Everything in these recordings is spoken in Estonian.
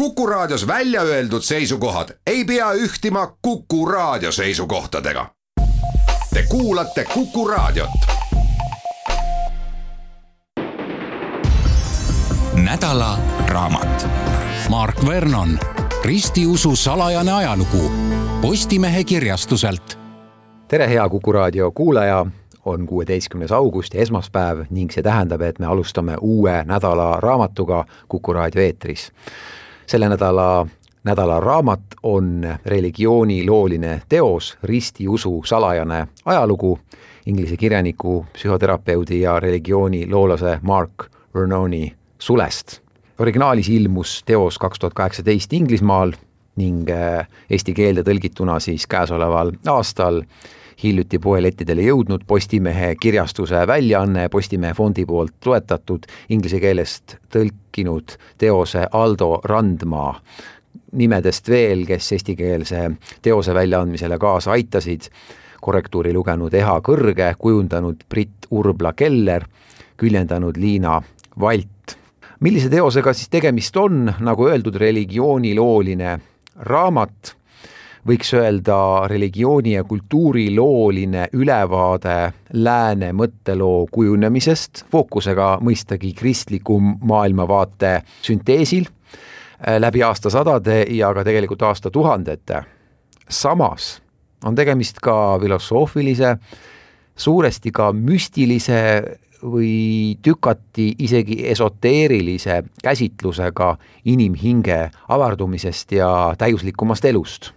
Kuku Raadios välja öeldud seisukohad ei pea ühtima Kuku Raadio seisukohtadega. Te kuulate Kuku Raadiot. nädala raamat. Mark Vernon, ristiusu salajane ajalugu Postimehe kirjastuselt. tere, hea Kuku Raadio kuulaja on kuueteistkümnes august ja esmaspäev ning see tähendab, et me alustame uue nädala raamatuga Kuku raadio eetris. Selle nädala nädalaraamat on religioonilooline teos Ristiusu salajane ajalugu inglise kirjaniku, psühhoterapeudi ja religiooniloolase Mark Vernoni sulest. originaalis ilmus teos kaks tuhat kaheksateist Inglismaal ning äh, eesti keelde tõlgituna siis käesoleval aastal hiljuti poelettidele jõudnud Postimehe kirjastuse väljaanne Postimehe fondi poolt toetatud inglise keelest tõlkinud teose Aldo Randmaa nimedest veel, kes eestikeelse teose väljaandmisele kaasa aitasid, korrektuuri lugenud Eha Kõrge, kujundanud Brit Urbla Keller, küljendanud Liina Valt. millise teosega siis tegemist on, nagu öeldud, religioonilooline raamat võiks öelda religiooni ja kultuuri looline ülevaade lääne mõtteloo kujunemisest, fookusega mõistagi kristliku maailmavaate sünteesil äh, läbi aastasadade ja ka tegelikult aastatuhandete. samas on tegemist ka filosoofilise, suuresti ka müstilise või tükati isegi esoteerilise käsitlusega inimhinge avardumisest ja täiuslikumast elust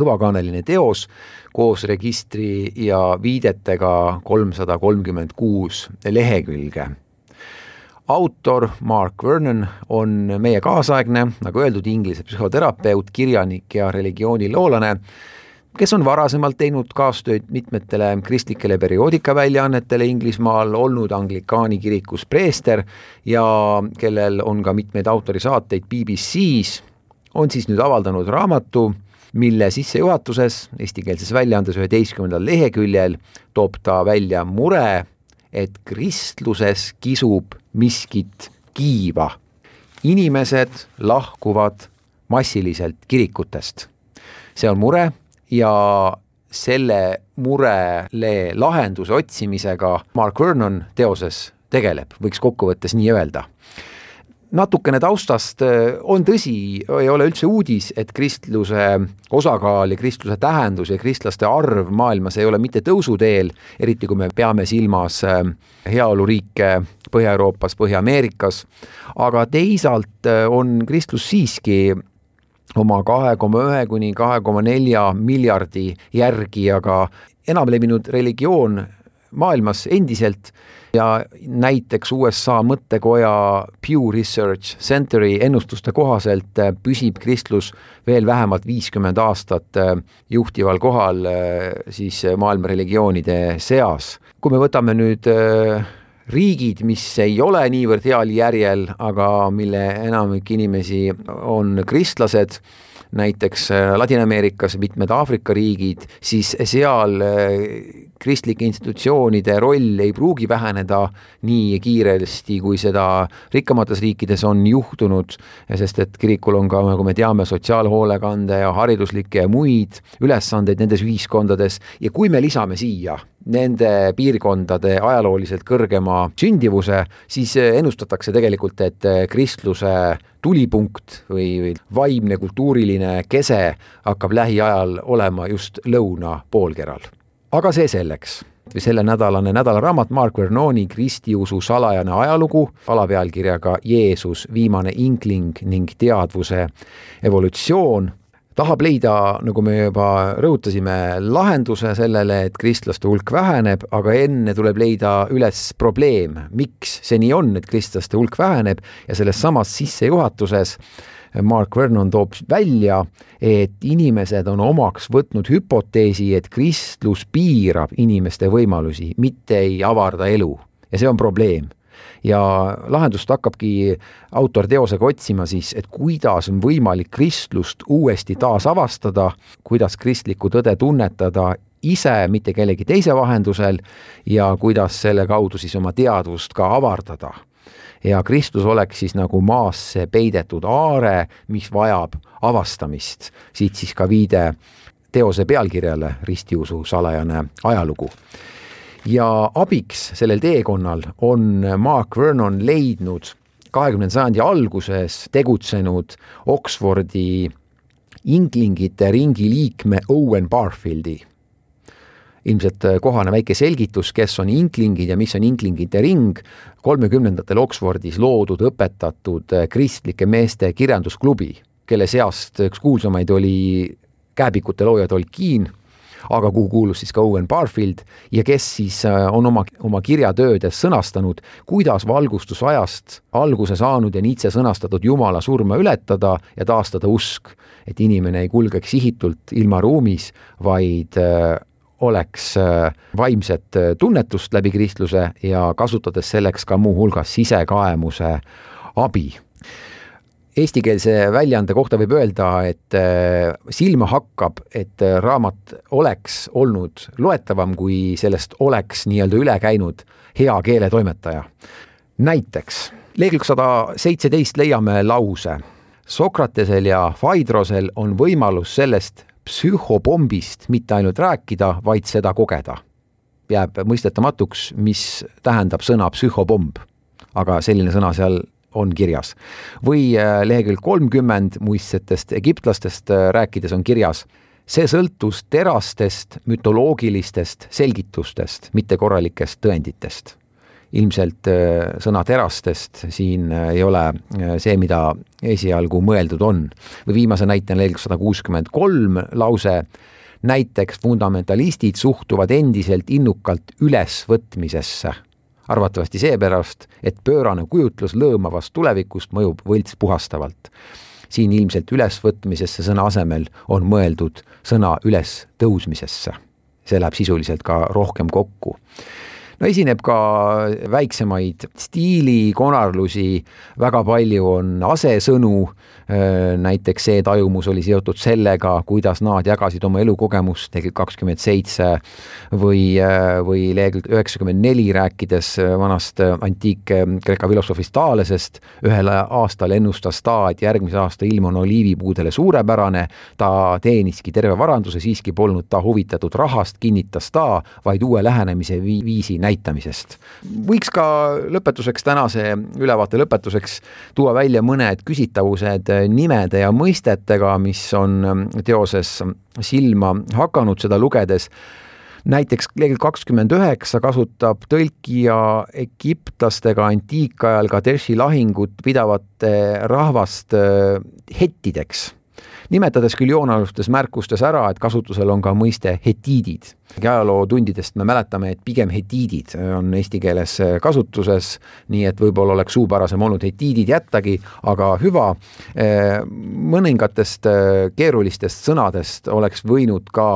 kõvakaaneline teos koos registri ja viidetega kolmsada kolmkümmend kuus lehekülge. autor Mark Vernon on meie kaasaegne, nagu öeldud, inglise psühhoterapeut, kirjanik ja religiooniloolane, kes on varasemalt teinud kaastööd mitmetele kristlikele perioodikaväljaannetele Inglismaal, olnud anglikaani kirikus preester ja kellel on ka mitmeid autorisaateid BBC-s, on siis nüüd avaldanud raamatu mille sissejuhatuses eestikeelses väljaandes üheteistkümnendal leheküljel toob ta välja mure, et kristluses kisub miskit kiiva. inimesed lahkuvad massiliselt kirikutest. see on mure ja selle murele lahenduse otsimisega Mark Vernon teoses tegeleb, võiks kokkuvõttes nii öelda natukene taustast, äh, on tõsi, ei ole üldse uudis, et kristluse osakaal ja kristluse tähendus ja kristlaste arv maailmas ei ole mitte tõusuteel, eriti kui me peame silmas äh, heaoluriike Põhja-Euroopas, Põhja-Ameerikas, aga teisalt äh, on kristlus siiski oma kahe koma ühe kuni kahe koma nelja miljardi järgi, aga enamlevinud religioon maailmas endiselt ja näiteks USA mõttekoja Pew Research Centeri ennustuste kohaselt äh, püsib kristlus veel vähemalt viiskümmend aastat äh, juhtival kohal äh, siis maailma religioonide seas. kui me võtame nüüd riigid, mis ei ole niivõrd heal järjel, aga mille enamik inimesi on kristlased, näiteks Ladina-Ameerikas mitmed Aafrika riigid, siis seal kristlike institutsioonide roll ei pruugi väheneda nii kiiresti, kui seda rikkamates riikides on juhtunud, sest et kirikul on ka, nagu me teame, sotsiaalhoolekande ja hariduslikke ja muid ülesandeid nendes ühiskondades. Ja kui me lisame siia nende piirkondade ajalooliselt kõrgema sündivuse, siis ennustatakse tegelikult, et kristluse tulipunkt või, või vaimne kultuuriline kese hakkab lähiajal olema just lõuna poolkeral. Aga see selleks. Või sellenädalane nädalaraamat Mark Vernoni Kristiusu salajane ajalugu alapealkirjaga Jeesus, viimane inkling ning teadvuse evolutsioon tahab leida, nagu me juba rõhutasime, lahenduse sellele, et kristlaste hulk väheneb, aga enne tuleb leida üles probleem, miks see nii on, et kristlaste hulk väheneb ja selles samas sissejuhatuses Mark Vernon toob välja, et inimesed on omaks võtnud hüpoteesi, et kristlus piirab inimeste võimalusi, mitte ei avarda elu. Ja see on probleem ja lahendust hakkabki autor teosega otsima siis, et kuidas on võimalik kristlust uuesti taasavastada, kuidas kristlikku tõde tunnetada ise, mitte kellegi teise vahendusel ja kuidas selle kaudu siis oma teadvust ka avardada ja Kristus oleks siis nagu maasse peidetud aare, mis vajab avastamist. siit siis ka viide teose pealkirjale Ristiusu salajane ajalugu. Ja abiks sellel teekonnal on Mark Vernon leidnud kahekümnenda sajandi alguses tegutsenud Oxfordi inklingite ringi liikme Owen Barfieldi. Ilmselt kohane väike selgitus, kes on inklingid ja mis on inklingite ring, kolmekümnendatel Oxfordis loodud, õpetatud kristlike meeste kirjandusklubi, kelle seast üks kuulsamaid oli kääbikute looja Tolkien, aga kuhu kuulus siis ka Owen Barfield ja kes siis äh, on oma, oma kirjatöödes sõnastanud, kuidas valgustusajast alguse saanud ja Nietzsche sõnastatud Jumala surma ületada ja taastada usk. et inimene ei kulgeks sihitult ilma ruumis, vaid äh, oleks äh, vaimset tunnetust läbi kristluse ja kasutades selleks ka muuhulgas sisekaemuse abi eestikeelse väljaande kohta võib öelda, et äh, silma hakkab, et äh, raamat oleks olnud loetavam, kui sellest oleks nii-öelda üle käinud hea keeletoimetaja. näiteks lehekülg sada seitseteist leiame lause. Sokratesel ja Faidrosel on võimalus sellest psühhopombist mitte ainult rääkida, vaid seda kogeda. jääb mõistetamatuks, mis tähendab sõna psühhopomb. aga selline sõna seal on kirjas. või äh, lehekülg kolmkümmend muistsetest egiptlastest äh, rääkides on kirjas, see sõltus terastest mütoloogilistest selgitustest, mitte korralikest tõenditest. ilmselt äh, sõna terastest siin ei ole see, mida esialgu mõeldud on. või viimase näitena lehekülg sada kuuskümmend kolm lause, näiteks fundamentalistid suhtuvad endiselt innukalt ülesvõtmisesse arvatavasti seepärast, et pöörane kujutlus lõõmavast tulevikust mõjub võltspuhastavalt. siin ilmselt ülesvõtmisesse sõna asemel on mõeldud sõna ülestõusmisesse. see läheb sisuliselt ka rohkem kokku no esineb ka väiksemaid stiilikonarlusi, väga palju on asesõnu, näiteks see tajumus oli seotud sellega, kuidas nad jagasid oma elukogemust, lehekülg kakskümmend seitse või, või lehekülg üheksakümmend neli, rääkides vanast antiik-Kreeka filosoofist Taalesest, ühel aastal ennustas ta, et järgmise aasta ilm on oliivipuudele suurepärane, ta teeniski terve varanduse, siiski polnud ta huvitatud rahast, kinnitas ta, vaid uue lähenemise viisi näiteks näitamisest. võiks ka lõpetuseks, tänase ülevaate lõpetuseks tuua välja mõned küsitavused nimede ja mõistetega, mis on teoses silma hakanud seda lugedes näiteks lehekülg kakskümmend üheksa kasutab tõlkija egiptlastega antiikajal Kadeshi lahingut pidavate rahvast hettideks nimetades küll joonealustes märkustes ära, et kasutusel on ka mõiste hetiidid. Ajalootundidest me mäletame, et pigem hetiidid on eesti keeles kasutuses, nii et võib-olla oleks suupärasem olnud hetiidid jättagi, aga hüva, mõningatest keerulistest sõnadest oleks võinud ka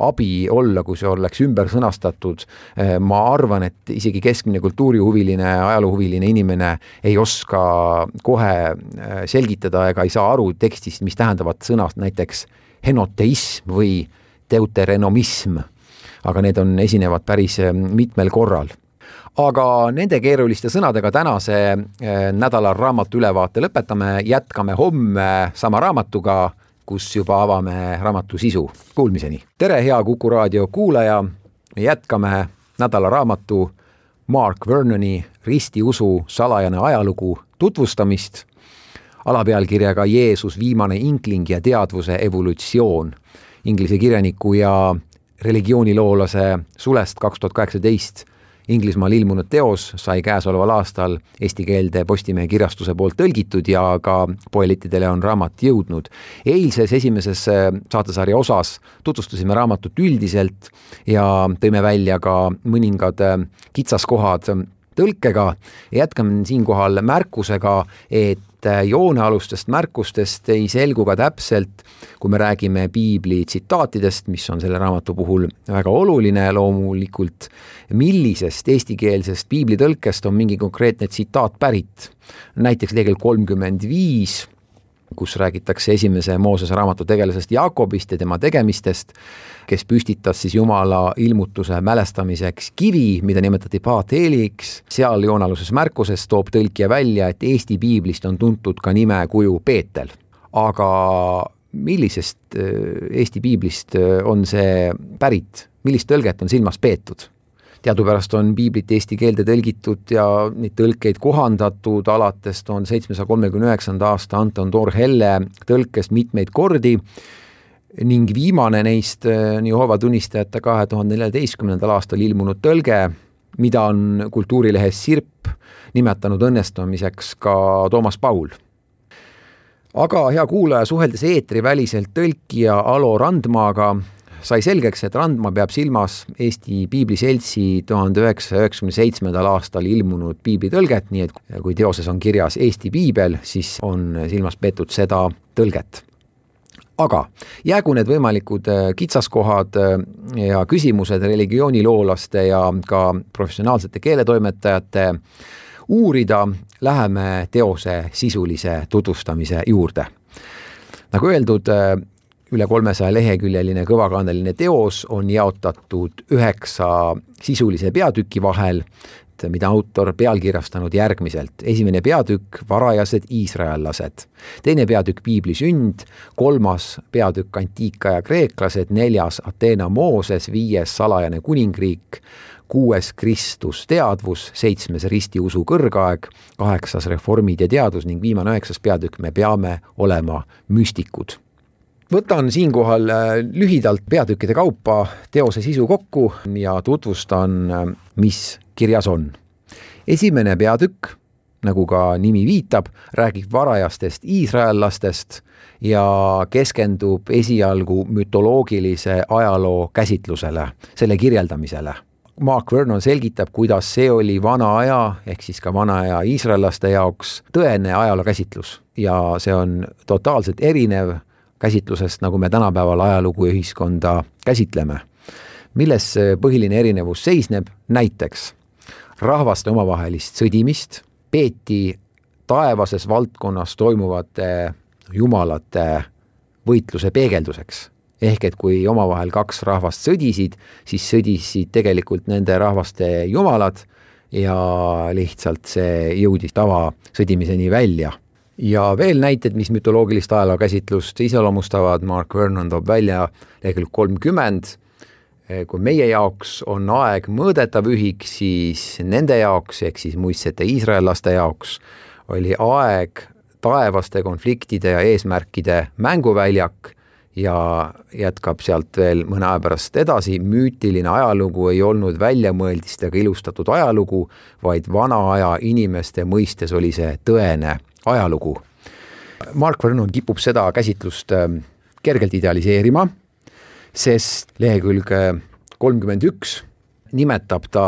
abi olla, kui see oleks ümber sõnastatud. ma arvan, et isegi keskmine kultuurihuviline, ajaloohuviline inimene ei oska kohe selgitada ega ei saa aru tekstist, mis tähendavad sõnast näiteks henoteism või deuterenomism, aga need on, esinevad päris eh, mitmel korral aga nende keeruliste sõnadega tänase eh, nädala raamatu ülevaate lõpetame, jätkame homme sama raamatuga, kus juba avame raamatu sisu. Kuulmiseni! tere, hea Kuku raadio kuulaja, me jätkame nädala raamatu Mark Vernoni Ristiusu salajane ajalugu tutvustamist alapealkirjaga Jeesus, viimane inkling ja teadvuse evolutsioon. Inglise kirjaniku ja religiooniloolase sulest kaks tuhat kaheksateist Inglismaal ilmunud teos sai käesoleval aastal eesti keelde Postimehe kirjastuse poolt tõlgitud ja ka poelettidele on raamat jõudnud. eilses esimeses äh, saatesarja osas tutvustasime raamatut üldiselt ja tõime välja ka mõningad äh, kitsaskohad tõlkega. jätkame siinkohal märkusega, et et joonealustest märkustest ei selgu ka täpselt, kui me räägime piibli tsitaatidest, mis on selle raamatu puhul väga oluline loomulikult, millisest eestikeelsest piiblitõlkest on mingi konkreetne tsitaat pärit. näiteks lehekülg kolmkümmend viis kus räägitakse esimese Moosese raamatu tegelasest Jaakobist ja tema tegemistest, kes püstitas siis Jumala ilmutuse mälestamiseks kivi, mida nimetati Paateeliks, seal joonaluses märkuses toob tõlkija välja, et Eesti piiblist on tuntud ka nimekuju Peetel. aga millisest äh, Eesti piiblist äh, on see pärit, millist tõlget on silmas peetud? Teadupärast on piiblit eesti keelde tõlgitud ja neid tõlkeid kohandatud. Alates tuhande seitsmesaja kolmekümne üheksanda aasta Anton Torhelle tõlkest mitmeid kordi. Ning viimane neist on Jehova tunnistajate kahe tuhande neljateistkümnendal aastal ilmunud tõlge, mida on kultuurilehes Sirp nimetanud õnnestumiseks ka Toomas Paul. Aga hea kuulaja, suheldes eetriväliselt tõlkija Alo Randmaaga, sai selgeks, et Randma peab silmas Eesti Piibliseltsi tuhande üheksasaja üheksakümne seitsmendal aastal ilmunud piiblitõlget, nii et kui teoses on kirjas Eesti piibel, siis on silmas peetud seda tõlget aga jäägu need võimalikud äh, kitsaskohad äh, ja küsimused religiooniloolaste ja ka professionaalsete keeletoimetajate uurida, läheme teose sisulise tutvustamise juurde. nagu öeldud, äh, üle kolmesaja leheküljeline kõvakandeline teos on jaotatud üheksa sisulise peatüki vahel, mida autor pealkirjastanud järgmiselt. esimene peatükk, varajased iisraellased. teine peatükk, piibli sünd, kolmas peatükk, antiikaja kreeklased, neljas Ateena Mooses, viies salajane kuningriik, kuues Kristus teadvus, seitsmes ristiusu kõrgaeg, kaheksas reformid ja teadus. Ning viimane üheksas peatükk, me peame olema müstikud võtan siinkohal äh, lühidalt peatükkide kaupa teose sisu kokku ja tutvustan, äh, mis kirjas on. esimene peatükk, nagu ka nimi viitab, räägib varajastest iisraellastest ja keskendub esialgu mütoloogilise ajaloo käsitlusele, selle kirjeldamisele Mark Vernon selgitab, kuidas see oli vana aja ehk siis ka vana aja iisraellaste jaoks tõene ajalookäsitlus ja see on totaalselt erinev käsitlusest, nagu me tänapäeval ajalugu ja ühiskonda käsitleme. milles see põhiline erinevus seisneb, näiteks rahvaste omavahelist sõdimist peeti taevases valdkonnas toimuvate jumalate võitluse peegelduseks. ehk et kui omavahel kaks rahvast sõdisid, siis sõdisid tegelikult nende rahvaste jumalad ja lihtsalt see jõudis tavasõdimiseni välja ja veel näited, mis mütoloogilist ajalookäsitlust iseloomustavad, Mark Vernon toob välja lehekülg kolmkümmend, kui meie jaoks on aeg mõõdetav ühik, siis nende jaoks, ehk siis muistsete iisraellaste jaoks, oli aeg taevaste konfliktide ja eesmärkide mänguväljak ja jätkab sealt veel mõne aja pärast edasi, müütiline ajalugu ei olnud väljamõeldistega ilustatud ajalugu, vaid vana aja inimeste mõistes oli see tõene ajalugu. Mark Vernon kipub seda käsitlust ähm, kergelt idealiseerima, sest lehekülg kolmkümmend üks nimetab ta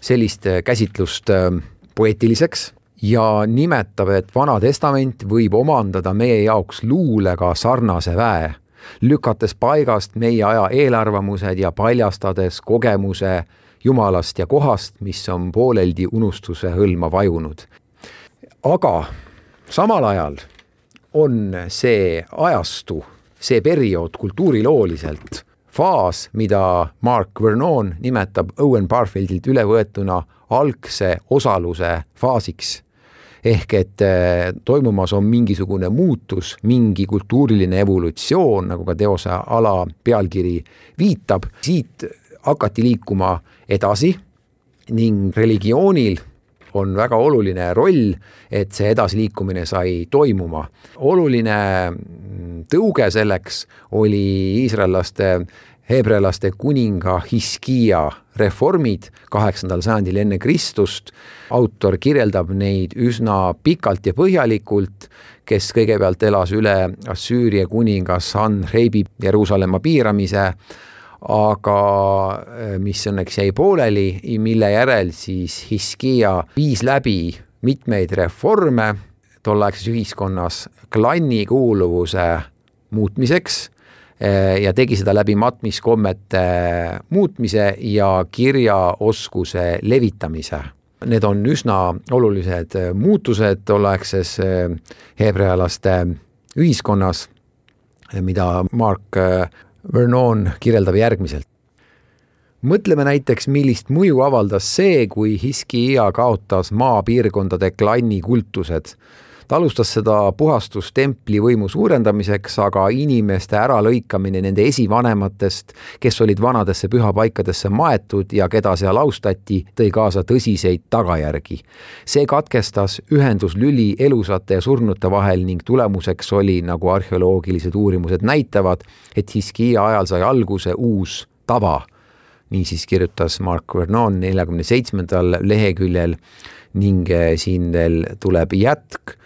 sellist käsitlust ähm, poeetiliseks ja nimetab, et Vana Testament võib omandada meie jaoks luulega sarnase väe, lükates paigast meie aja eelarvamused ja paljastades kogemuse Jumalast ja kohast, mis on pooleldi unustuse hõlma vajunud. aga samal ajal on see ajastu, see periood kultuurilooliselt faas, mida Mark Vernon nimetab Owen Barfieldilt ülevõetuna algse osaluse faasiks. ehk et eh, toimumas on mingisugune muutus, mingi kultuuriline evolutsioon, nagu ka teose ala pealkiri viitab, siit hakati liikuma edasi ning religioonil on väga oluline roll, et see edasiliikumine sai toimuma. oluline tõuge selleks oli iisraellaste heebrealaste kuninga Hiskia reformid kaheksandal sajandil enne Kristust. autor kirjeldab neid üsna pikalt ja põhjalikult, kes kõigepealt elas üle Assüüria kuninga Sanhreibi Jeruusalemma piiramise aga äh, mis õnneks jäi pooleli, mille järel siis Hiskia viis läbi mitmeid reforme tolleaegses ühiskonnas klanni kuuluvuse muutmiseks äh, ja tegi seda läbi matmiskommete muutmise ja kirjaoskuse levitamise. Need on üsna olulised muutused tolleaegses äh, heebrealaste ühiskonnas, mida Mark Vernon kirjeldab järgmiselt. Mõtleme näiteks, millist mõju avaldas see, kui Hiskia kaotas maapiirkondade klannikultused ta alustas seda puhastust templi võimu suurendamiseks, aga inimeste äralõikamine nende esivanematest, kes olid vanadesse pühapaikadesse maetud ja keda seal austati, tõi kaasa tõsiseid tagajärgi. see katkestas ühenduslüli elusate ja surnute vahel ning tulemuseks oli, nagu arheoloogilised uurimused näitavad, et Hiskia ajal sai alguse uus tava niisiis kirjutas Mark Vernon neljakümne seitsmendal leheküljel ning eh, siin veel tuleb jätk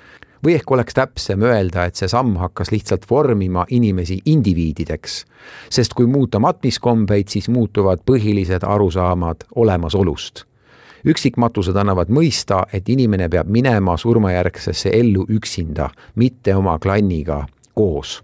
või ehk oleks täpsem öelda, et see samm hakkas lihtsalt vormima inimesi indiviidideks. sest kui muuta matmiskombeid, siis muutuvad põhilised arusaamad olemasolust. üksikmatused annavad mõista, et inimene peab minema surmajärgsesse ellu üksinda, mitte oma klanniga koos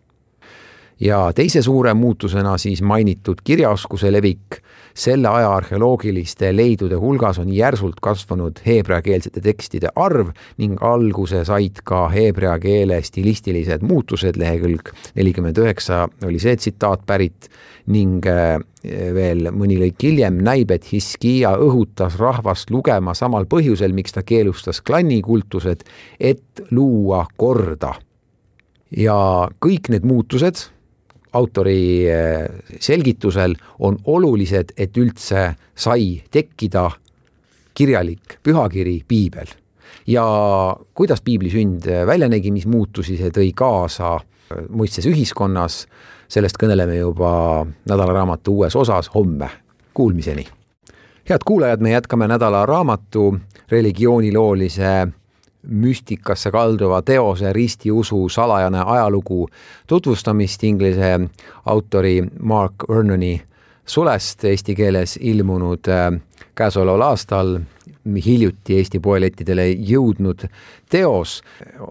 ja teise suure muutusena siis mainitud kirjaoskuse levik selle aja arheoloogiliste leidude hulgas on järsult kasvanud heebreakeelsete tekstide arv ning alguse said ka heebrea keele stilistilised muutused, lehekülg nelikümmend üheksa oli see tsitaat pärit ning äh, veel mõni lõik hiljem näib, et Hiskia õhutas rahvast lugema samal põhjusel, miks ta keelustas klannikultused, et luua korda. ja kõik need muutused autori eh, selgitusel on olulised, et üldse sai tekkida kirjalik pühakiri, piibel. ja kuidas piibli sünd välja nägi, mis muutusi see tõi kaasa mõistes ühiskonnas, sellest kõneleme juba nädalaraamatu uues osas homme. Kuulmiseni! head kuulajad, me jätkame nädalaraamatu religiooniloolise müstikasse kalduva teose ristiusu salajane ajalugu tutvustamist inglise autori Mark Vernoni sulest eesti keeles ilmunud äh, käesoleval aastal hiljuti Eesti poelettidele jõudnud teos.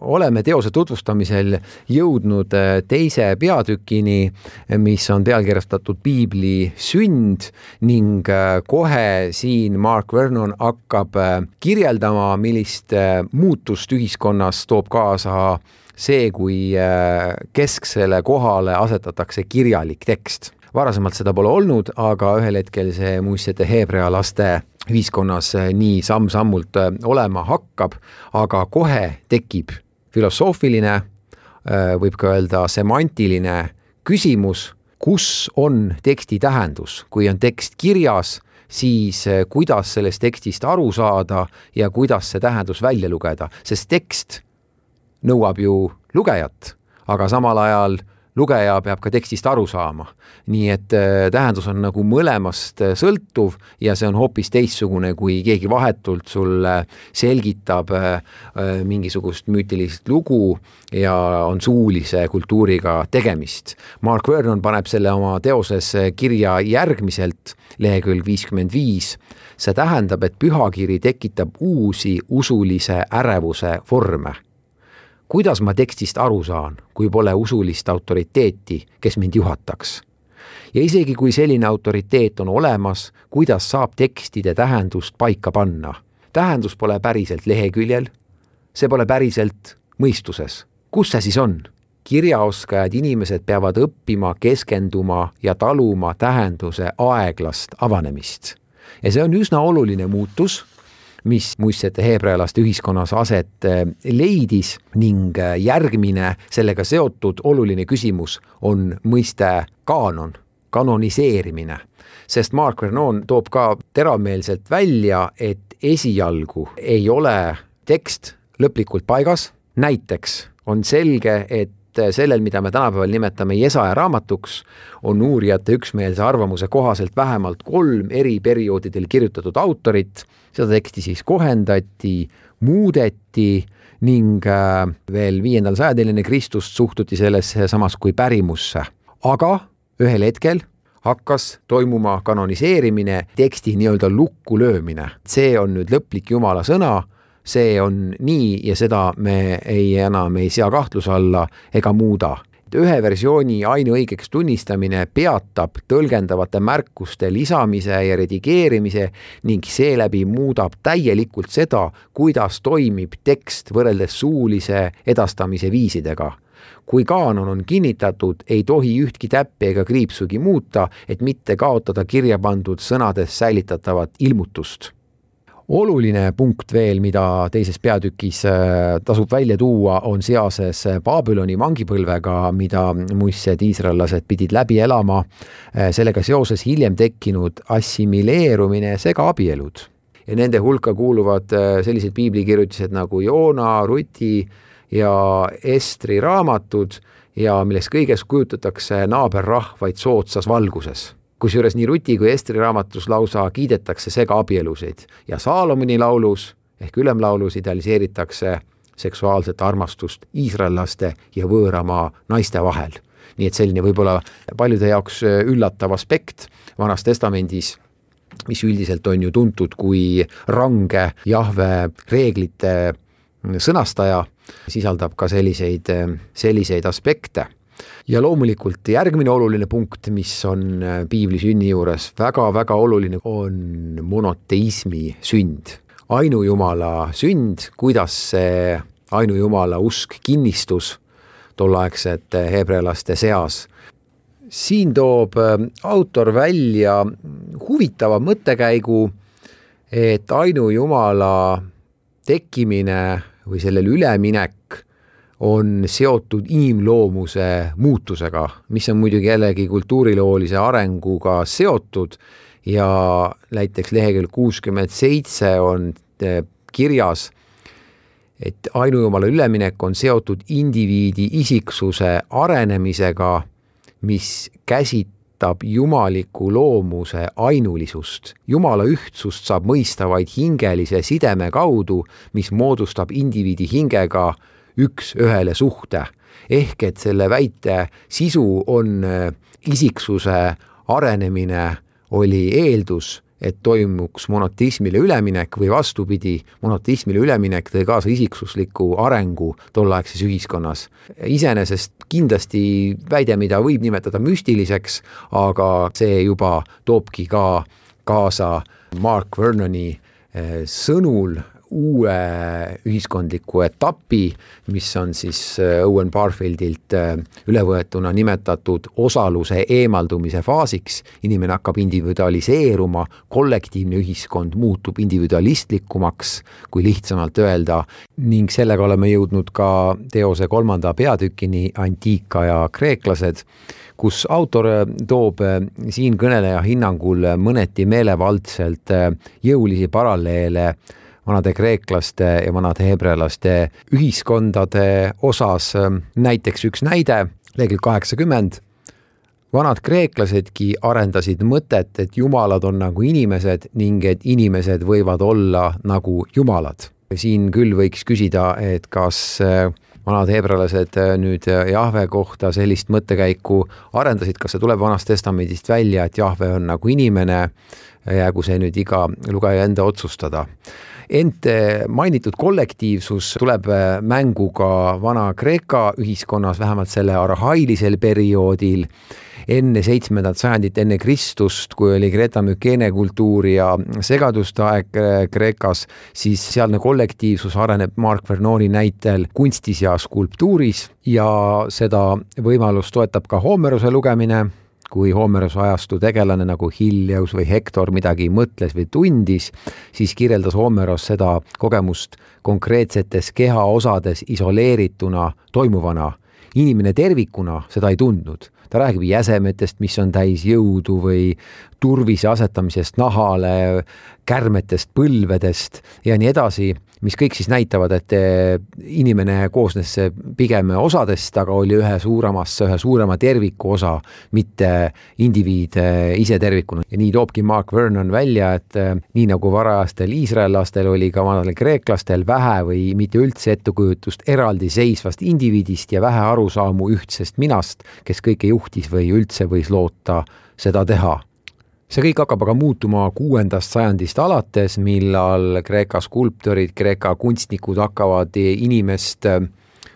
oleme teose tutvustamisel jõudnud äh, teise peatükini, mis on pealkirjastatud Piibli sünd ning äh, kohe siin Mark Vernon hakkab äh, kirjeldama, millist muutust ühiskonnas toob kaasa see, kui kesksele kohale asetatakse kirjalik tekst varasemalt seda pole olnud, aga ühel hetkel see muistete heebrea laste ühiskonnas eh, nii samm-sammult eh, olema hakkab, aga kohe tekib filosoofiline, eh, võib ka öelda semantiline küsimus, kus on teksti tähendus, kui on tekst kirjas, siis kuidas sellest tekstist aru saada ja kuidas see tähendus välja lugeda, sest tekst nõuab ju lugejat, aga samal ajal lugeja peab ka tekstist aru saama. nii et äh, tähendus on nagu mõlemast äh, sõltuv ja see on hoopis teistsugune, kui keegi vahetult sulle selgitab äh, mingisugust müütilist lugu ja on suulise kultuuriga tegemist. Mark Vernon paneb selle oma teoses kirja järgmiselt, lehekülg viiskümmend viis see tähendab, et pühakiri tekitab uusi usulise ärevuse vorme kuidas ma tekstist aru saan, kui pole usulist autoriteeti, kes mind juhataks? ja isegi kui selline autoriteet on olemas, kuidas saab tekstide tähendust paika panna? tähendus pole päriselt leheküljel, see pole päriselt mõistuses. kus see siis on? kirjaoskajad inimesed peavad õppima keskenduma ja taluma tähenduse aeglast avanemist. ja see on üsna oluline muutus mis muistsete heebrealaste ühiskonnas aset äh, leidis ning äh, järgmine sellega seotud oluline küsimus on mõiste kaanon, kanoniseerimine. sest Mark Vernon toob ka teravmeelselt välja, et esialgu ei ole tekst lõplikult paigas, näiteks on selge, et sellel, mida me tänapäeval nimetame Jesaja raamatuks, on uurijate üksmeelse arvamuse kohaselt vähemalt kolm eri perioodidel kirjutatud autorit seda teksti siis kohendati, muudeti ning äh, veel viiendal sajandil enne Kristust suhtuti sellesse samas kui pärimusse. aga ühel hetkel hakkas toimuma kanoniseerimine, teksti nii-öelda lukku löömine. see on nüüd lõplik jumala sõna, see on nii ja seda me ei enam ei sea kahtluse alla ega muuda. Ühe versiooni ainuõigeks tunnistamine peatab tõlgendavate märkuste lisamise ja redigeerimise ning seeläbi muudab täielikult seda, kuidas toimib tekst võrreldes suulise edastamise viisidega. Kui kaanon on kinnitatud, ei tohi ühtki täppi ega kriipsugi muuta, et mitte kaotada kirja pandud sõnades säilitatavat ilmutust oluline punkt veel, mida teises peatükis äh, tasub välja tuua, on seoses Babyloni vangipõlvega, mida muistse iisraellased pidid läbi elama. Äh, sellega seoses hiljem tekkinud assimileerumine ja segaabielud. ja nende hulka kuuluvad äh, sellised piiblikirjutised nagu Joona, Ruti ja Estri raamatud ja millest kõiges kujutatakse naaberrahvaid soodsas valguses kusjuures nii Ruti kui Estri raamatus lausa kiidetakse segaabielusid ja Saalomoni laulus ehk ülemlaulus idealiseeritakse seksuaalset armastust iisraellaste ja võõramaa naiste vahel. nii et selline võib-olla paljude jaoks üllatav aspekt Vanas Testamendis, mis üldiselt on ju tuntud kui range Jahve reeglite sõnastaja, sisaldab ka selliseid, selliseid aspekte ja loomulikult järgmine oluline punkt, mis on äh, piibli sünni juures väga-väga oluline, on monoteismi sünd. ainujumala sünd, kuidas see ainujumala usk kinnistus tolleaegsete heebrealaste seas. siin toob äh, autor välja huvitava mõttekäigu, et ainujumala tekkimine või sellele üleminek on seotud inimloomuse muutusega, mis on muidugi jällegi kultuuriloolise arenguga seotud ja näiteks lehekülg kuuskümmend seitse on eh, kirjas, et ainujumala üleminek on seotud indiviidi isiksuse arenemisega, mis käsitab jumaliku loomuse ainulisust. jumala ühtsust saab mõista vaid hingelise sideme kaudu, mis moodustab indiviidi hingega üks-ühele suhte. ehk et selle väite sisu on äh, isiksuse arenemine oli eeldus, et toimuks monoteismile üleminek või vastupidi, monoteismile üleminek tõi kaasa isiksusliku arengu tolleaegses ühiskonnas. iseenesest kindlasti väide, mida võib nimetada müstiliseks, aga see juba toobki ka kaasa Mark Vernoni äh, sõnul uue ühiskondliku etapi, mis on siis äh, Owen Barfieldilt äh, ülevõetuna nimetatud osaluse eemaldumise faasiks. inimene hakkab individualiseeruma, kollektiivne ühiskond muutub individualistlikumaks, kui lihtsamalt öelda, ning sellega oleme jõudnud ka teose kolmanda peatükini Antiikaja kreeklased kus autor äh, toob siinkõneleja hinnangul mõneti meelevaldselt jõulisi paralleele vanade kreeklaste ja vanade heebrealaste ühiskondade osas. näiteks üks näide, lehekülg kaheksakümmend. vanad kreeklasedki arendasid mõtet, et jumalad on nagu inimesed ning et inimesed võivad olla nagu jumalad. siin küll võiks küsida, et kas äh, vanad heebrealased äh, nüüd Jahve kohta sellist mõttekäiku arendasid, kas see tuleb Vanast Testamendist välja, et Jahve on nagu inimene, jäägu see nüüd iga lugeja enda otsustada ent mainitud kollektiivsus tuleb äh, mängu ka Vana-Kreeka ühiskonnas, vähemalt selle arhailisel perioodil. Enne seitsmendat sajandit enne Kristust, kui oli Greta Mükene kultuur ja segaduste aeg äh, Kreekas, siis sealne kollektiivsus areneb Mark Vernoni näitel kunstis ja skulptuuris ja seda võimalust toetab ka Homeruse lugemine kui Homeruse ajastu tegelane nagu Hilleus või Hektor midagi mõtles või tundis, siis kirjeldas Homeros seda kogemust konkreetsetes kehaosades isoleerituna toimuvana. inimene tervikuna seda ei tundnud ta räägib jäsemetest, mis on täis jõudu või turvise asetamisest nahale, kärmetest põlvedest ja nii edasi mis kõik siis näitavad, et eh, inimene koosnes pigem osadest, aga oli ühe suuremasse, ühe suurema terviku osa, mitte indiviid eh, ise tervikuna. ja nii toobki Mark Vernon välja, et eh, nii nagu varajastel iisraellastel oli ka vanadel kreeklastel vähe või mitte üldse ettekujutust eraldiseisvast indiviidist ja vähe arusaamu ühtsest minast, kes kõike juhtis või üldse võis loota seda teha. See kõik hakkab aga muutuma kuuendast sajandist alates, millal Kreeka skulptorid, Kreeka kunstnikud hakkavad inimest äh,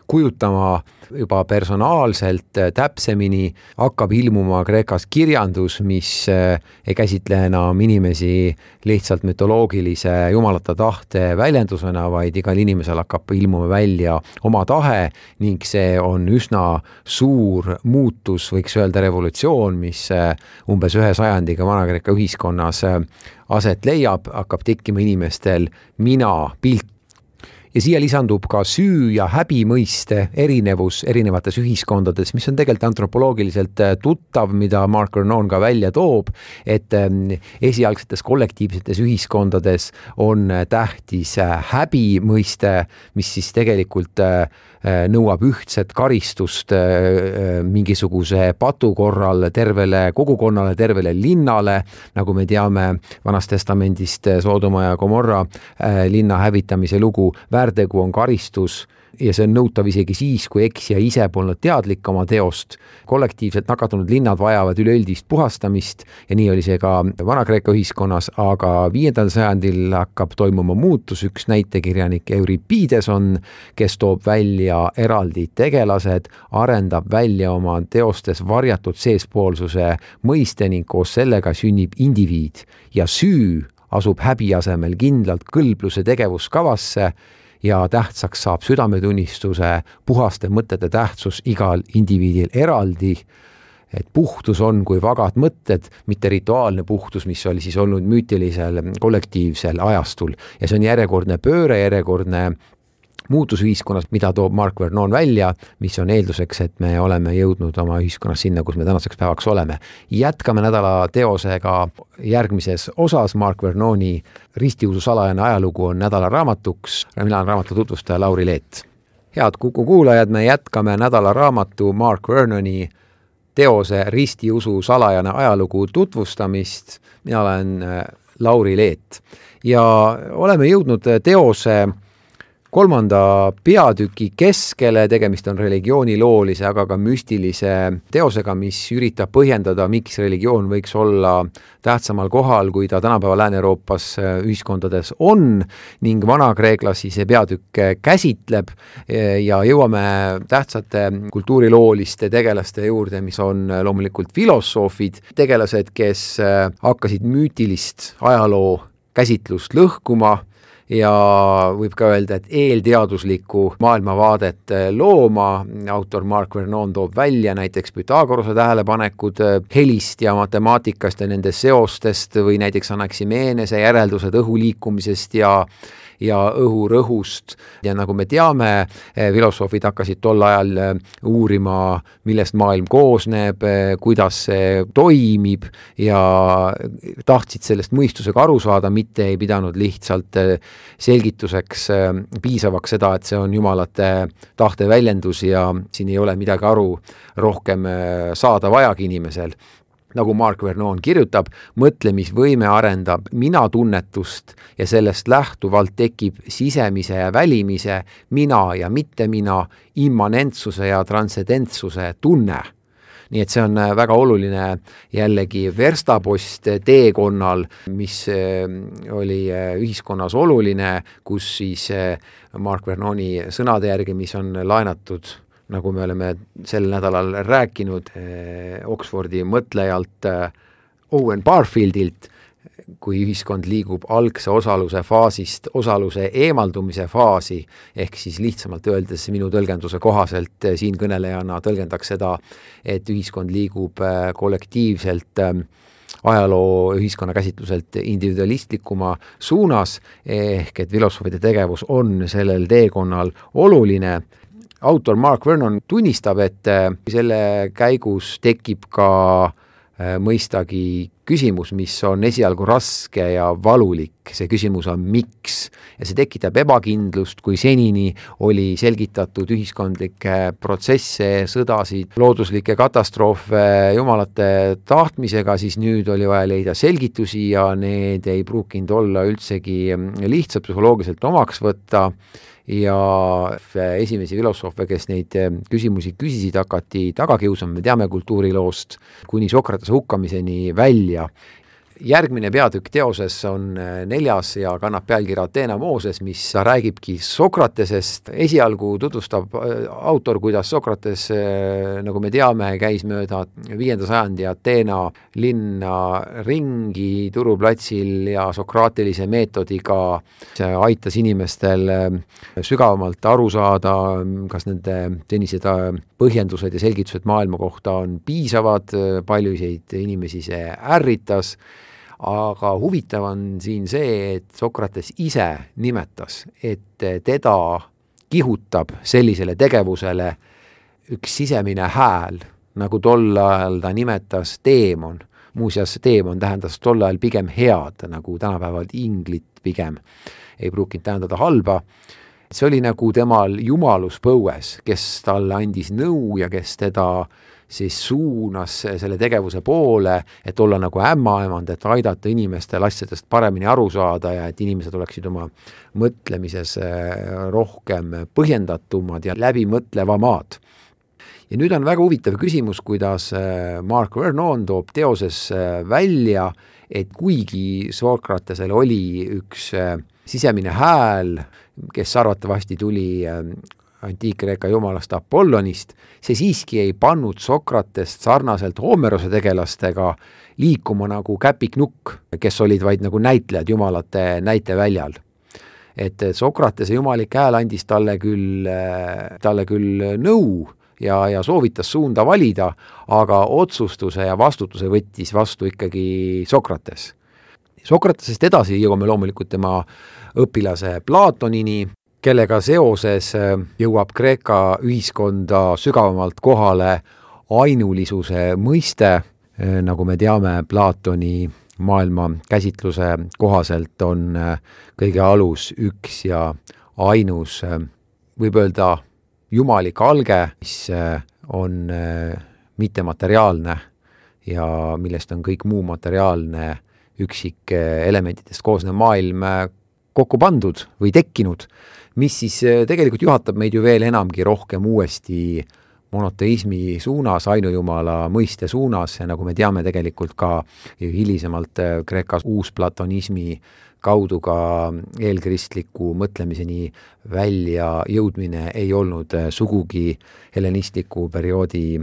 kujutama juba personaalselt äh, täpsemini, hakkab ilmuma Kreekas kirjandus, mis äh, ei käsitle enam inimesi lihtsalt mütoloogilise jumalate tahte väljendusena, vaid igal inimesel hakkab ilmuma välja oma tahe ning see on üsna suur muutus, võiks öelda revolutsioon, mis äh, umbes ühe sajandiga Vana-Kreeka ühiskonnas aset leiab, hakkab tekkima inimestel mina pilt ja siia lisandub ka süü ja häbi mõiste erinevus erinevates ühiskondades, mis on tegelikult antropoloogiliselt äh, tuttav, mida Mark Vernon ka välja toob, et ähm, esialgsetes kollektiivsetes ühiskondades on äh, tähtis äh, häbi mõiste, mis siis tegelikult nõuab ühtset karistust mingisuguse patu korral tervele kogukonnale, tervele linnale, nagu me teame Vanast Testamendist Soodoma ja Gomorra linna hävitamise lugu väärtegu on karistus ja see on nõutav isegi siis, kui eksija ise polnud teadlik oma teost. kollektiivselt nakatunud linnad vajavad üleüldist puhastamist ja nii oli see ka Vana-Kreeka ühiskonnas, aga viiendal sajandil hakkab toimuma muutus, üks näitekirjanik Euripides on, kes toob välja eraldi tegelased, arendab välja oma teostes varjatud seespoolsuse mõiste ning koos sellega sünnib indiviid ja süü asub häbi asemel kindlalt kõlbluse tegevuskavasse ja tähtsaks saab südametunnistuse puhaste mõtete tähtsus igal indiviidil eraldi, et puhtus on kui vagad mõtted, mitte rituaalne puhtus, mis oli siis olnud müütilisel kollektiivsel ajastul. Ja see on järjekordne pööre, järjekordne muutus ühiskonnas, mida toob Mark Vernon välja, mis on eelduseks, et me oleme jõudnud oma ühiskonnas sinna, kus me tänaseks päevaks oleme. jätkame nädala teosega järgmises osas, Mark Vernoni Ristiusu salajane ajalugu on nädala raamatuks, mina olen raamatu tutvustaja Lauri Leet. head Kuku kuulajad, me jätkame nädala raamatu Mark Vernoni teose Ristiusu salajane ajalugu tutvustamist, mina olen äh, Lauri Leet ja oleme jõudnud teose kolmanda peatüki keskele, tegemist on religiooniloolise, aga ka müstilise teosega, mis üritab põhjendada, miks religioon võiks olla tähtsamal kohal, kui ta tänapäeva Lääne-Euroopas äh, ühiskondades on ning vanakreeklasi see peatükk käsitleb ja jõuame tähtsate kultuurilooliste tegelaste juurde, mis on loomulikult filosoofid, tegelased, kes äh, hakkasid müütilist ajaloo käsitlust lõhkuma ja võib ka öelda, et eelteaduslikku maailmavaadet äh, looma, autor Mark Vernon toob välja näiteks Pythagorase tähelepanekud äh, helist ja matemaatikast ja nende seostest või näiteks Anaximeenese järeldused õhu liikumisest ja ja õhurõhust ja nagu me teame, eh, filosoofid hakkasid tol ajal eh, uurima, millest maailm koosneb, eh, kuidas see toimib ja tahtsid sellest mõistusega aru saada, mitte ei pidanud lihtsalt selgituseks piisavaks seda, et see on jumalate tahte väljendus ja siin ei ole midagi aru rohkem saada vajagi inimesel nagu Mark Vernon kirjutab, mõtlemisvõime arendab minatunnetust ja sellest lähtuvalt tekib sisemise ja välimise mina ja mitte mina, immanentsuse ja transcendentsuse tunne. Nii et see on äh, väga oluline jällegi verstapost teekonnal, mis äh, oli äh, ühiskonnas oluline, kus siis Mark Vernoni sõnade järgi, mis on laenatud nagu me oleme sel nädalal rääkinud eh, Oxfordi mõtlejalt eh, Owen Barfieldilt, kui ühiskond liigub algse osaluse faasist osaluse eemaldumise faasi, ehk siis lihtsamalt öeldes minu tõlgenduse kohaselt eh, siinkõnelejana tõlgendaks seda, et ühiskond liigub kollektiivselt ajaloo ühiskonna käsitluselt individualistlikuma suunas, ehk et filosoofide tegevus on sellel teekonnal oluline autor Mark Vernon tunnistab, et äh, selle käigus tekib ka äh, mõistagi küsimus, mis on esialgu raske ja valulik, see küsimus on miks. ja see tekitab ebakindlust, kui senini oli selgitatud ühiskondlikke protsesse, sõdasid, looduslikke katastroofe jumalate tahtmisega, siis nüüd oli vaja leida selgitusi ja need ei pruukinud olla üldsegi lihtsad psühholoogiliselt omaks võtta. Ja esimesi filosoofe, kes neid küsimusi küsisid, hakati taga kiusama, me teame kultuuriloost, kuni Sokratese hukkamiseni välja media järgmine peatükk teoses on äh, neljas ja kannab pealkirja Ateena Mooses, mis räägibki Sokratesest, esialgu tutvustab äh, autor, kuidas Sokrates, äh, nagu me teame, käis mööda viienda sajandi Ateena linna ringi turuplatsil ja sokraatilise meetodiga aitas inimestel sügavamalt aru saada, kas nende senised põhjendused ja selgitused maailma kohta on piisavad, paljusid inimesi see ärritas aga huvitav on siin see, et Sokrates ise nimetas, et teda kihutab sellisele tegevusele üks sisemine hääl, nagu tol ajal ta nimetas teemon. muuseas, teemon tähendas tol ajal pigem head, nagu tänapäeval inglit pigem ei pruukinud tähendada halba. see oli nagu temal jumalus põues, kes talle andis nõu ja kes teda siis suunas selle tegevuse poole, et olla nagu ämmaemand, et aidata inimestel asjadest paremini aru saada ja et inimesed oleksid oma mõtlemises äh, rohkem põhjendatumad ja läbimõtlevamad. Ja nüüd on väga huvitav küsimus, kuidas äh, Mark Vernon toob teoses äh, välja, et kuigi Sokratesel oli üks sisemine hääl, kes arvatavasti tuli antiik-Kreeka jumalast Apollonist, see siiski ei pannud Sokratest sarnaselt Homerose tegelastega liikuma nagu käpiknukk, kes olid vaid nagu näitlejad jumalate näiteväljal. et Sokratese jumalik hääl andis talle küll, talle küll nõu ja, ja soovitas suunda valida, aga otsustuse ja vastutuse võttis vastu ikkagi Sokrates. Sokratesest edasi jõuame loomulikult tema õpilase Platonini, kellega seoses äh, jõuab Kreeka ühiskonda sügavamalt kohale ainulisuse mõiste, äh, nagu me teame, Platoni maailma käsitluse kohaselt on äh, kõige alus üks ja ainus, võib öelda, jumalik alge, mis on mittemateriaalne ja millest on kõik muu materiaalne üksikelementidest koosnev maailm kokku pandud või tekkinud mis siis äh, tegelikult juhatab meid ju veel enamgi rohkem uuesti monoteismi suunas, ainujumala mõiste suunas nagu me teame tegelikult ka hilisemalt äh, Kreekas uusplatonismi kaudu ka eelkristliku mõtlemiseni välja jõudmine ei olnud äh, sugugi helenistliku perioodi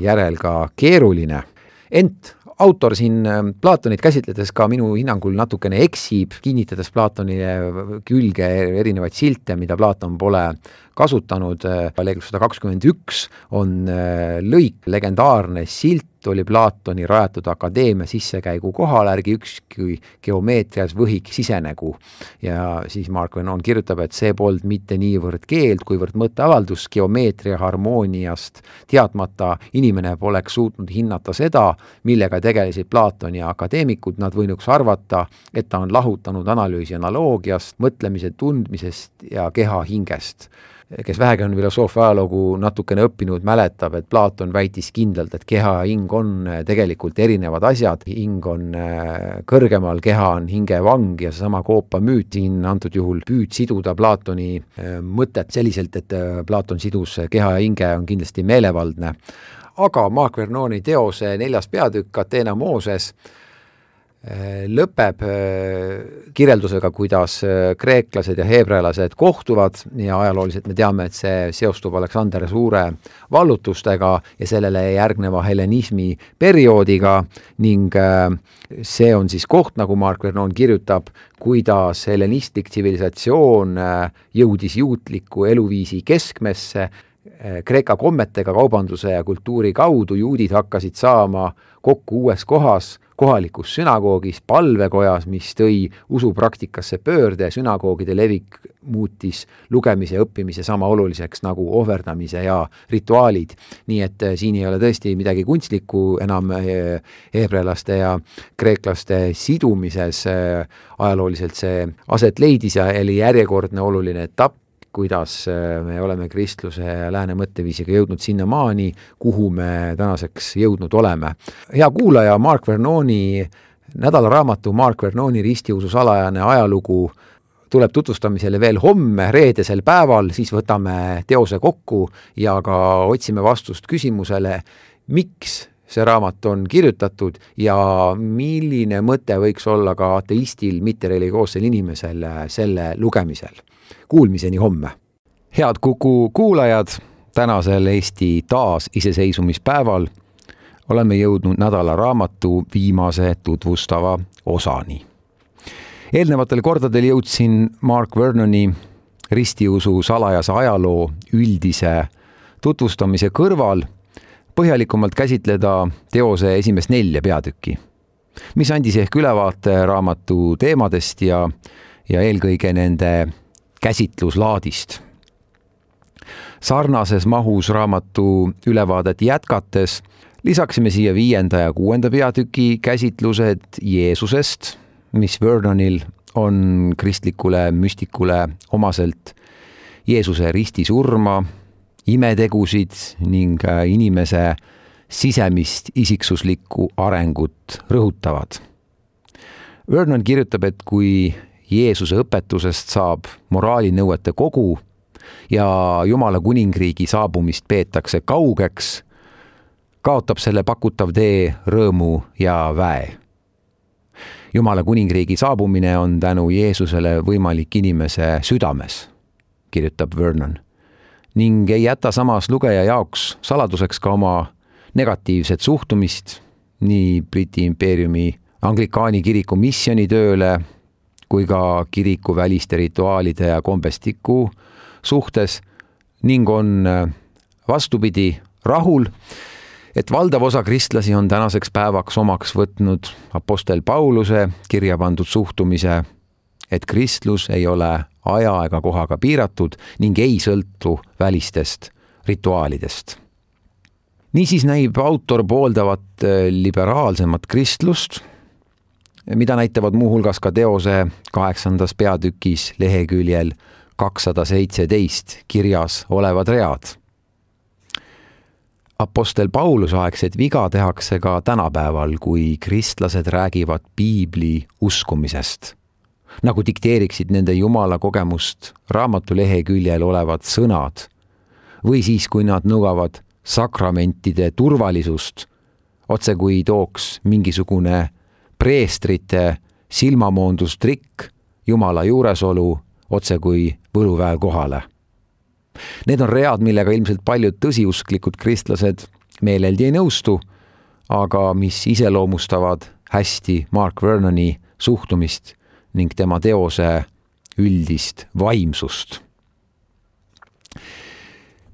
järel ka keeruline. ent autor siin ähm, Platonit käsitledes ka minu hinnangul natukene eksib, kinnitades Platonile külge erinevaid silte, mida Platon pole kasutanud, äh, lehekülg sada kakskümmend üks on äh, lõik, legendaarne silt oli Platoni rajatud akadeemia sissekäigu kohal, ärgi ükski geomeetrias võhik sisenegu. ja siis Mark Venon kirjutab, et see polnud mitte niivõrd keeld, kuivõrd mõtteavaldus geomeetria harmooniast teadmata inimene poleks suutnud hinnata seda, millega tegelesid Platoni akadeemikud, nad võinuks arvata, et ta on lahutanud analüüsi analoogiast, mõtlemise tundmisest ja keha hingest kes vähegi on filosoofia ajalugu natukene õppinud, mäletab, et Platon väitis kindlalt, et keha ja hing on äh, tegelikult erinevad asjad, hing on äh, kõrgemal, keha on hinge vang ja seesama Koopa müüt siin antud juhul püüd siduda Platoni äh, mõtet selliselt, et Platon sidus keha ja hinge, on kindlasti meelevaldne. aga Mark Vernoni teose neljas peatükk, Ateena Mooses, lõpeb äh, kirjeldusega, kuidas äh, kreeklased ja heebrealased kohtuvad ja ajalooliselt me teame, et see seostub Aleksander Suure vallutustega ja sellele järgneva helenismi perioodiga ning see on siis koht, nagu Mark Vernon kirjutab, kuidas helenistlik tsivilisatsioon jõudis juutliku eluviisi keskmesse, Kreeka kommetega, kaubanduse ja kultuuri kaudu juudid hakkasid saama kokku uues kohas kohalikus sünagoogis, palvekojas, mis tõi usupraktikasse pöörde, sünagoogide levik muutis lugemise ja õppimise sama oluliseks nagu ohverdamise ja rituaalid. nii et äh, siin ei ole tõesti midagi kunstlikku enam äh, heebrealaste ja kreeklaste sidumises, äh, ajalooliselt see aset leidis ja oli järjekordne oluline etapp, kuidas äh, me oleme kristluse ja lääne mõtteviisiga jõudnud sinnamaani, kuhu me tänaseks jõudnud oleme. hea kuulaja, Mark Vernoni nädalaraamatu Mark Vernoni ristiusu salajane ajalugu tuleb tutvustamisele veel homme, reedesel päeval, siis võtame teose kokku ja ka otsime vastust küsimusele, miks see raamat on kirjutatud ja milline mõte võiks olla ka ateistil, mittereligioossel inimesel selle lugemisel. Kuulmiseni homme! head Kuku kuulajad, tänasel Eesti taasiseseisvumispäeval oleme jõudnud nädala raamatu viimase tutvustava osani. eelnevatel kordadel jõudsin Mark Vernoni ristiusu salajase ajaloo üldise tutvustamise kõrval põhjalikumalt käsitleda teose esimest nelja peatükki, mis andis ehk ülevaate raamatu teemadest ja, ja eelkõige nende käsitluslaadist. sarnases mahus raamatu ülevaadet jätkates lisaksime siia viienda ja kuuenda peatüki käsitlused Jeesusest, mis Vernonil on kristlikule müstikule omaselt Jeesuse ristisurma, imetegusid ning äh, inimese sisemist isiksuslikku arengut rõhutavad. Vernon kirjutab, et kui Jeesuse õpetusest saab moraalinõuete kogu ja Jumala kuningriigi saabumist peetakse kaugeks, kaotab selle pakutav tee rõõmu ja väe. Jumala kuningriigi saabumine on tänu Jeesusele võimalik inimese südames, kirjutab Vernon, ning ei jäta samas lugeja jaoks saladuseks ka oma negatiivset suhtumist nii Briti impeeriumi anglikaani kiriku missioonitööle kui ka kiriku väliste rituaalide ja kombestiku suhtes ning on vastupidi rahul et valdav osa kristlasi on tänaseks päevaks omaks võtnud Apostel Pauluse kirja pandud suhtumise, et kristlus ei ole aja ega kohaga piiratud ning ei sõltu välistest rituaalidest. niisiis näib autor pooldavat äh, liberaalsemat kristlust, mida näitavad muuhulgas ka teose kaheksandas peatükis leheküljel kakssada seitseteist kirjas olevad read Apostel Pauluse aegset viga tehakse ka tänapäeval, kui kristlased räägivad piibli uskumisest. nagu dikteeriksid nende jumala kogemust raamatu leheküljel olevad sõnad. või siis, kui nad nõuavad sakramentide turvalisust, otse kui tooks mingisugune preestrite silmamoondustrikk jumala juuresolu otse kui võluväel kohale Need on read, millega ilmselt paljud tõsiusklikud kristlased meeleldi ei nõustu, aga mis iseloomustavad hästi Mark Vernoni suhtumist ning tema teose üldist vaimsust.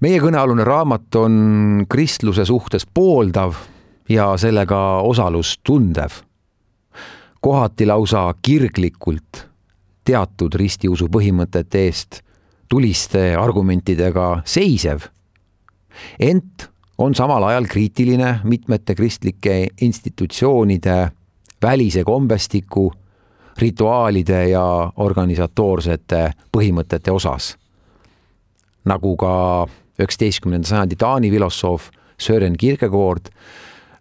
meie kõnealune raamat on kristluse suhtes pooldav ja sellega osalust tundev. Kohati lausa kirglikult teatud ristiusu põhimõtete eest tuliste argumentidega seisev, ent on samal ajal kriitiline mitmete kristlike institutsioonide välise kombestiku, rituaalide ja organisatoorsete põhimõtete osas. nagu ka üheksateistkümnenda sajandi Taani filosoof Sören Kierkegaard,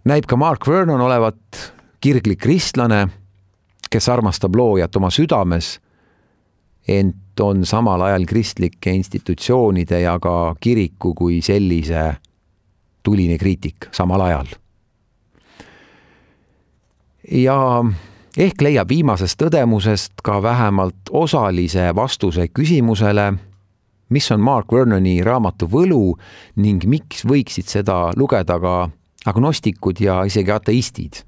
näib ka Mark Vernon olevat kirglik kristlane, kes armastab loojat oma südames, ent on samal ajal kristlike institutsioonide ja ka kiriku kui sellise tuline kriitik samal ajal. ja ehk leiab viimasest tõdemusest ka vähemalt osalise vastuse küsimusele, mis on Mark Vernoni raamatu võlu ning miks võiksid seda lugeda ka agnostikud ja isegi ateistid.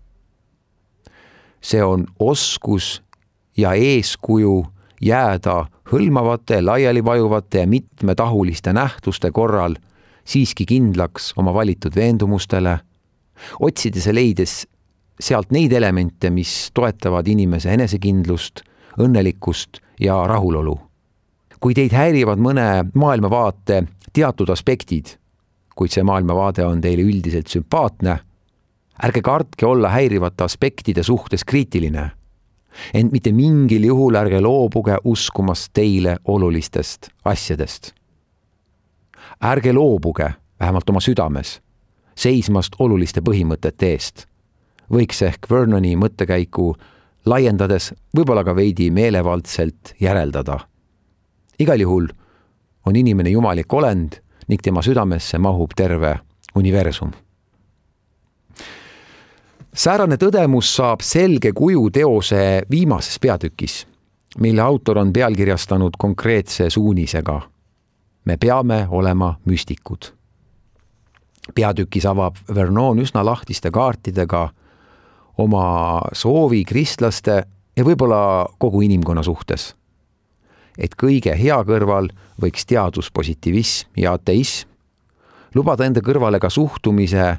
See on oskus ja eeskuju jääda hõlmavate, laialivajuvate ja mitmetahuliste nähtuste korral siiski kindlaks oma valitud veendumustele, otsides ja leides sealt neid elemente, mis toetavad inimese enesekindlust, õnnelikkust ja rahulolu. kui teid häirivad mõne maailmavaate teatud aspektid, kuid see maailmavaade on teile üldiselt sümpaatne, ärge kartke olla häirivate aspektide suhtes kriitiline ent mitte mingil juhul ärge loobuge uskumast teile olulistest asjadest. ärge loobuge, vähemalt oma südames, seismast oluliste põhimõtete eest. võiks ehk Vernoni mõttekäiku laiendades võib-olla ka veidi meelevaldselt järeldada. igal juhul on inimene jumalik olend ning tema südamesse mahub terve universum säärane tõdemus saab selge kuju teose viimases peatükis, mille autor on pealkirjastanud konkreetse suunisega. me peame olema müstikud. peatükis avab Vernon üsna lahtiste kaartidega oma soovi kristlaste ja võib-olla kogu inimkonna suhtes. et kõige hea kõrval võiks teaduspositivism ja ateism lubada enda kõrvale ka suhtumise,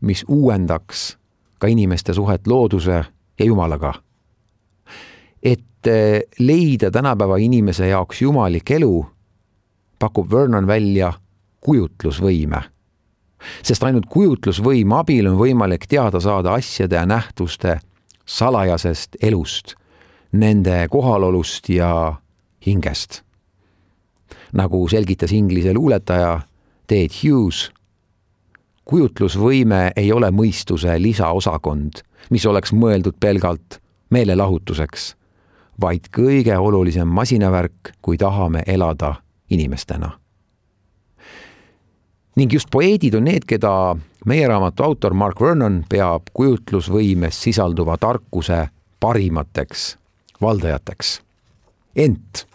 mis uuendaks ka inimeste suhet looduse ja Jumalaga. et eh, leida tänapäeva inimese jaoks jumalik elu, pakub Vernon välja kujutlusvõime. sest ainult kujutlusvõime abil on võimalik teada saada asjade ja nähtuste salajasest elust, nende kohalolust ja hingest. nagu selgitas inglise luuletaja Ted Hughes kujutlusvõime ei ole mõistuse lisaosakond, mis oleks mõeldud pelgalt meelelahutuseks, vaid kõige olulisem masinavärk, kui tahame elada inimestena. ning just poeedid on need, keda meie raamatu autor Mark Vernon peab kujutlusvõimes sisalduva tarkuse parimateks valdajateks. ent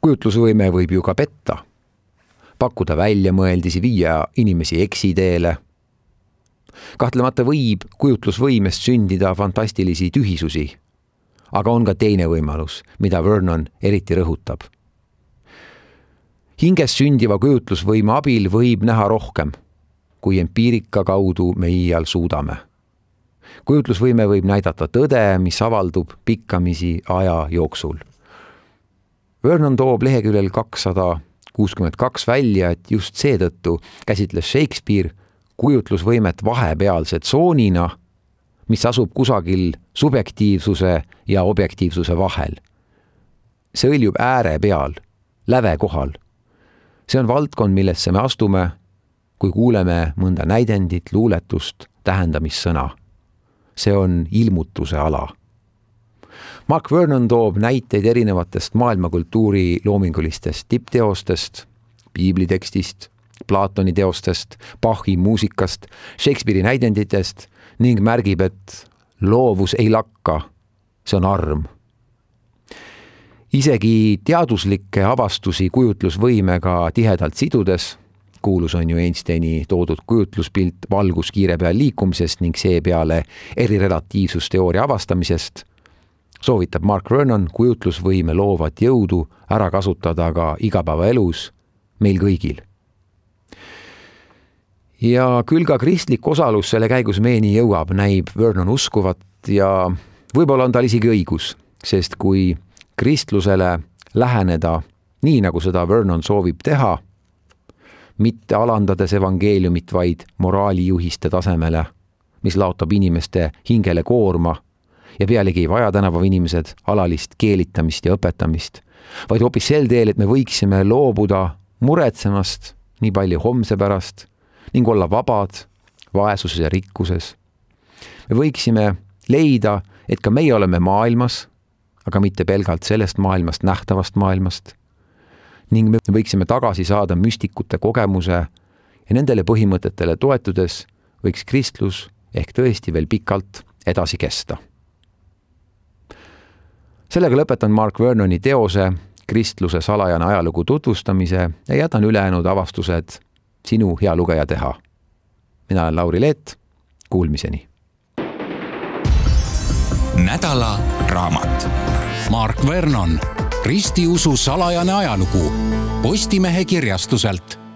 kujutlusvõime võib ju ka petta pakkuda väljamõeldisi, viia inimesi eksiteele. kahtlemata võib kujutlusvõimest sündida fantastilisi tühisusi. aga on ka teine võimalus, mida Vernon eriti rõhutab. hinges sündiva kujutlusvõime abil võib näha rohkem, kui empiirika kaudu me iial suudame kujutlusvõime võib näidata tõde, mis avaldub pikkamisi aja jooksul. Vernon toob leheküljel kakssada kuuskümmend kaks välja, et just seetõttu käsitles Shakespeare kujutlusvõimet vahepealse tsoonina, mis asub kusagil subjektiivsuse ja objektiivsuse vahel. see hõljub ääre peal, läve kohal. see on valdkond, millesse me astume, kui kuuleme mõnda näidendit, luuletust, tähendamissõna. see on ilmutuse ala Mark Vernon toob näiteid erinevatest maailmakultuuri loomingulistest tippteostest, piiblitekstist, Platoni teostest, Bachi muusikast, Shakespeare'i näidenditest ning märgib, et loovus ei lakka, see on arm. isegi teaduslikke avastusi kujutlusvõimega tihedalt sidudes, kuulus on ju Einsteini toodud kujutluspilt valguskiire peal liikumisest ning seepeale erirelatiivsusteooria avastamisest soovitab Mark Vernon kujutlusvõime loovat jõudu ära kasutada ka igapäevaelus meil kõigil. ja küll ka kristlik osalus selle käigus meieni jõuab, näib Vernon uskuvat ja võib-olla on tal isegi õigus, sest kui kristlusele läheneda nii, nagu seda Vernon soovib teha, mitte alandades evangeeliumit vaid moraalijuhiste tasemele, mis laotab inimeste hingele koorma ja pealegi ei vaja tänapäeva inimesed alalist keelitamist ja õpetamist, vaid hoopis sel teel, et me võiksime loobuda muretsemast nii palju homse pärast ning olla vabad vaesuses ja rikkuses. me võiksime leida, et ka meie oleme maailmas, aga mitte pelgalt sellest maailmast, nähtavast maailmast. ning me võiksime tagasi saada müstikute kogemuse ja nendele põhimõtetele toetudes võiks kristlus ehk tõesti veel pikalt edasi kesta sellega lõpetan Mark Vernoni teose kristluse salajane ajalugu tutvustamise ja jätan ülejäänud avastused sinu, hea lugeja, teha. mina olen Lauri Leet, kuulmiseni. nädala raamat. Mark Vernon, ristiusu salajane ajalugu Postimehe kirjastuselt